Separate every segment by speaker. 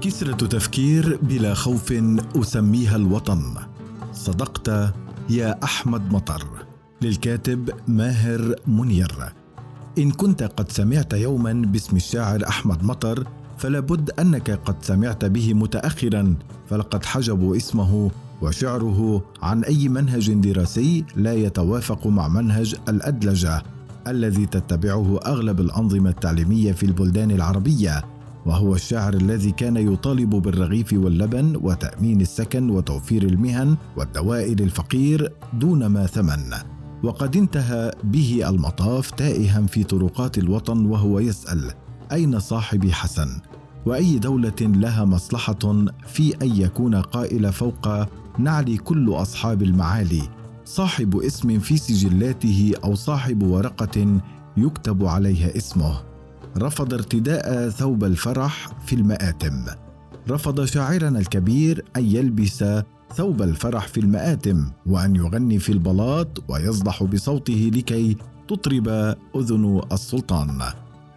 Speaker 1: كسرة تفكير بلا خوف أسميها الوطن. صدقت يا أحمد مطر للكاتب ماهر منير. إن كنت قد سمعت يوما باسم الشاعر أحمد مطر فلابد أنك قد سمعت به متأخرا فلقد حجبوا اسمه وشعره عن أي منهج دراسي لا يتوافق مع منهج الأدلجة الذي تتبعه أغلب الأنظمة التعليمية في البلدان العربية. وهو الشاعر الذي كان يطالب بالرغيف واللبن وتأمين السكن وتوفير المهن والدواء للفقير دون ما ثمن. وقد انتهى به المطاف تائها في طرقات الوطن وهو يسأل أين صاحبي حسن؟ وأي دولة لها مصلحة في أن يكون قائل فوق نعلي كل أصحاب المعالي؟ صاحب اسم في سجلاته أو صاحب ورقة يكتب عليها اسمه. رفض ارتداء ثوب الفرح في المآتم. رفض شاعرنا الكبير أن يلبس ثوب الفرح في المآتم وأن يغني في البلاط ويصدح بصوته لكي تطرب أذن السلطان.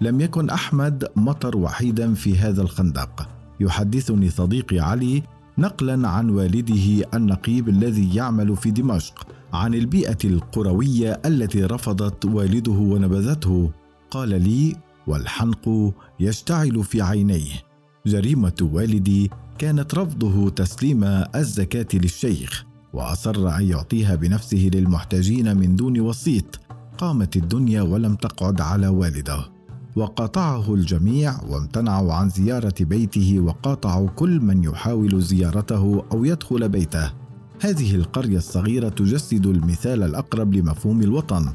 Speaker 1: لم يكن أحمد مطر وحيدا في هذا الخندق. يحدثني صديقي علي نقلا عن والده النقيب الذي يعمل في دمشق عن البيئة القروية التي رفضت والده ونبذته. قال لي والحنق يشتعل في عينيه. جريمة والدي كانت رفضه تسليم الزكاة للشيخ وأصر أن يعطيها بنفسه للمحتاجين من دون وسيط. قامت الدنيا ولم تقعد على والده. وقاطعه الجميع وامتنعوا عن زيارة بيته وقاطعوا كل من يحاول زيارته أو يدخل بيته. هذه القرية الصغيرة تجسد المثال الأقرب لمفهوم الوطن.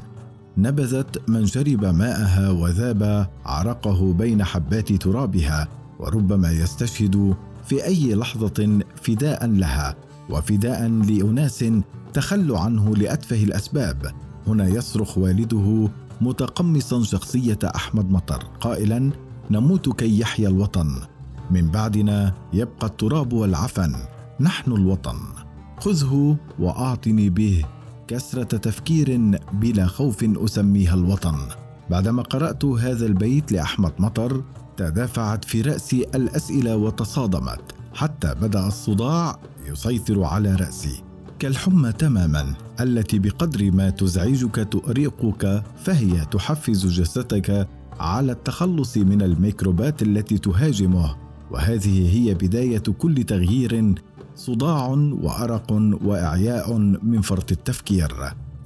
Speaker 1: نبذت من شرب ماءها وذاب عرقه بين حبات ترابها وربما يستشهد في أي لحظة فداء لها وفداء لأناس تخلوا عنه لأتفه الأسباب. هنا يصرخ والده متقمصا شخصية أحمد مطر قائلا نموت كي يحيا الوطن. من بعدنا يبقى التراب والعفن نحن الوطن. خذه وأعطني به كسرة تفكير بلا خوف أسميها الوطن. بعدما قرأت هذا البيت لأحمد مطر تدافعت في رأسي الأسئلة وتصادمت. حتى بدأ الصداع يسيطر على رأسي. كالحمى تماما التي بقدر ما تزعجك تؤرقك فهي تحفز جسدك على التخلص من الميكروبات التي تهاجمه. وهذه هي بداية كل تغيير صداع وأرق وإعياء من فرط التفكير.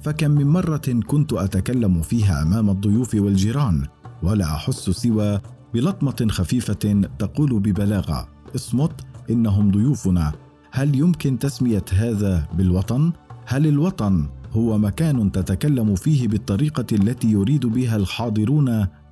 Speaker 1: فكم من مرة كنت أتكلم فيها أمام الضيوف والجيران ولا أحس سوى بلطمة خفيفة تقول ببلاغه اصمت إنهم ضيوفنا. هل يمكن تسمية هذا بالوطن؟ هل الوطن هو مكان تتكلم فيه بالطريقة التي يريد بها الحاضرون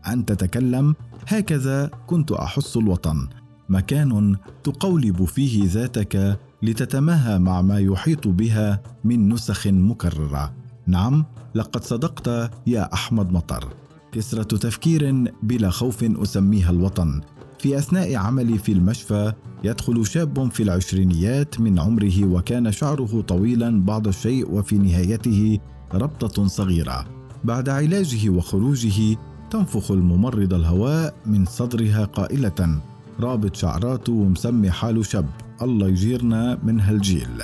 Speaker 1: أن تتكلم؟ هكذا كنت أحس الوطن. مكان تقولب فيه ذاتك لتتماهى مع ما يحيط بها من نسخ مكررة. نعم لقد صدقت يا أحمد مطر. كسرة تفكير بلا خوف أسميها الوطن. في أثناء عملي في المشفى يدخل شاب في العشرينيات من عمره وكان شعره طويلا بعض الشيء وفي نهايته ربطة صغيرة. بعد علاجه وخروجه تنفخ الممرضه الهواء من صدرها قائلة رابط شعراته ومسمي حاله شاب. الله يجيرنا من هالجيل.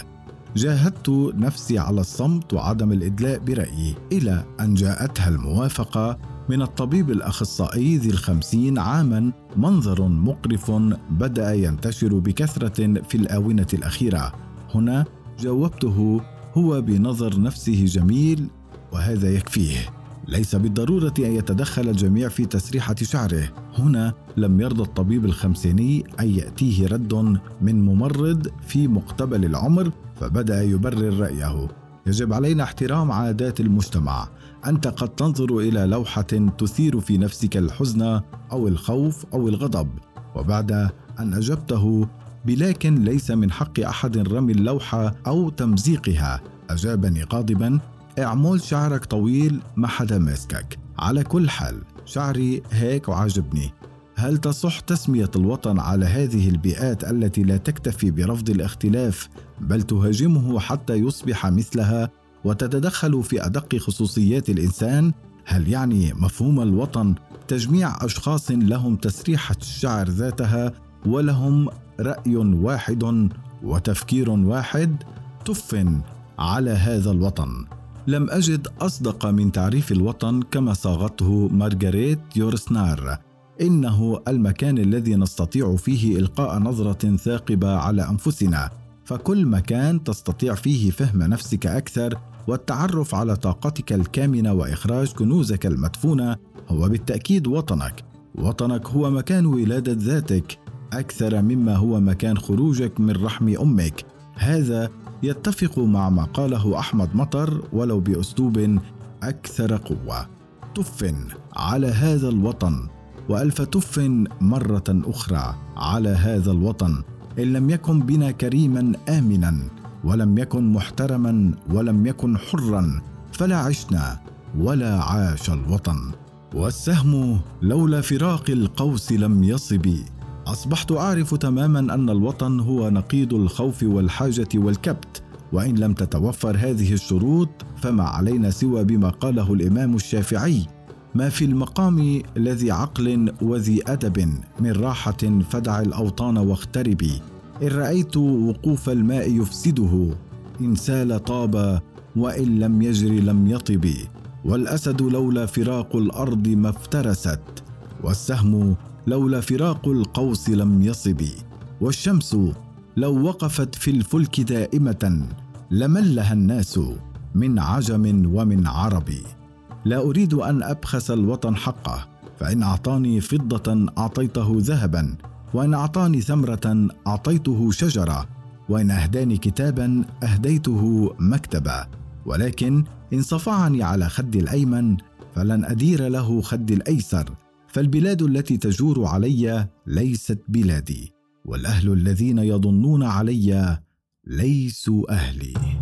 Speaker 1: جاهدت نفسي على الصمت وعدم الإدلاء برأيي إلى أن جاءتها الموافقة من الطبيب الأخصائي ذي الخمسين عاما منظر مقرف بدأ ينتشر بكثرة في الآونة الأخيرة. هنا جاوبته هو بنظر نفسه جميل وهذا يكفيه. ليس بالضرورة أن يتدخل الجميع في تسريحة شعره. هنا لم يرضى الطبيب الخمسيني أن يأتيه رد من ممرض في مقتبل العمر فبدأ يبرر رأيه. يجب علينا احترام عادات المجتمع. أنت قد تنظر إلى لوحة تثير في نفسك الحزن أو الخوف أو الغضب. وبعد أن أجبته بلكن ليس من حق أحد رمي اللوحة أو تمزيقها. اجابني غاضبا اعمل شعرك طويل ما حدا ماسكك. على كل حال شعري هيك وعجبني هل تصح تسمية الوطن على هذه البيئات التي لا تكتفي برفض الاختلاف بل تهاجمه حتى يصبح مثلها وتتدخل في أدق خصوصيات الإنسان؟ هل يعني مفهوم الوطن تجميع أشخاص لهم تسريحة الشعر ذاتها ولهم رأي واحد وتفكير واحد؟ تف على هذا الوطن. لم أجد أصدق من تعريف الوطن كما صاغته مارغريت يورسنار. إنه المكان الذي نستطيع فيه إلقاء نظرة ثاقبة على أنفسنا. فكل مكان تستطيع فيه فهم نفسك أكثر والتعرف على طاقتك الكامنة وإخراج كنوزك المدفونة هو بالتأكيد وطنك. وطنك هو مكان ولادة ذاتك. أكثر مما هو مكان خروجك من رحم أمك. هذا يتفق مع ما قاله أحمد مطر ولو بأسلوب أكثر قوة. تف على هذا الوطن وألف تف مرة أخرى على هذا الوطن إن لم يكن بنا كريما آمنا ولم يكن محترما ولم يكن حرا فلا عشنا ولا عاش الوطن. والسهم لولا فراق القوس لم يصب. أصبحت أعرف تماما أن الوطن هو نقيض الخوف والحاجة والكبت وإن لم تتوفر هذه الشروط فما علينا سوى بما قاله الإمام الشافعي ما في المقام الذي عقل وذي أدب من راحة فدع الأوطان واغتربي إن رأيت وقوف الماء يفسده إن سال طاب وإن لم يجر لم يطب. والأسد لولا فراق الأرض ما افترست والسهم لولا فراق القوس لم يصب والشمس لو وقفت في الفلك دائمة لملها الناس من عجم ومن عرب. لا أريد أن أبخس الوطن حقه فإن أعطاني فضة أعطيته ذهبا وإن أعطاني ثمرة أعطيته شجرة وإن أهداني كتابا أهديته مكتبا. ولكن إن صفعني على خدي الأيمن فلن أدير له خدي الأيسر. فالبلاد التي تجور علي ليست بلادي والأهل الذين يظنون علي ليسوا أهلي.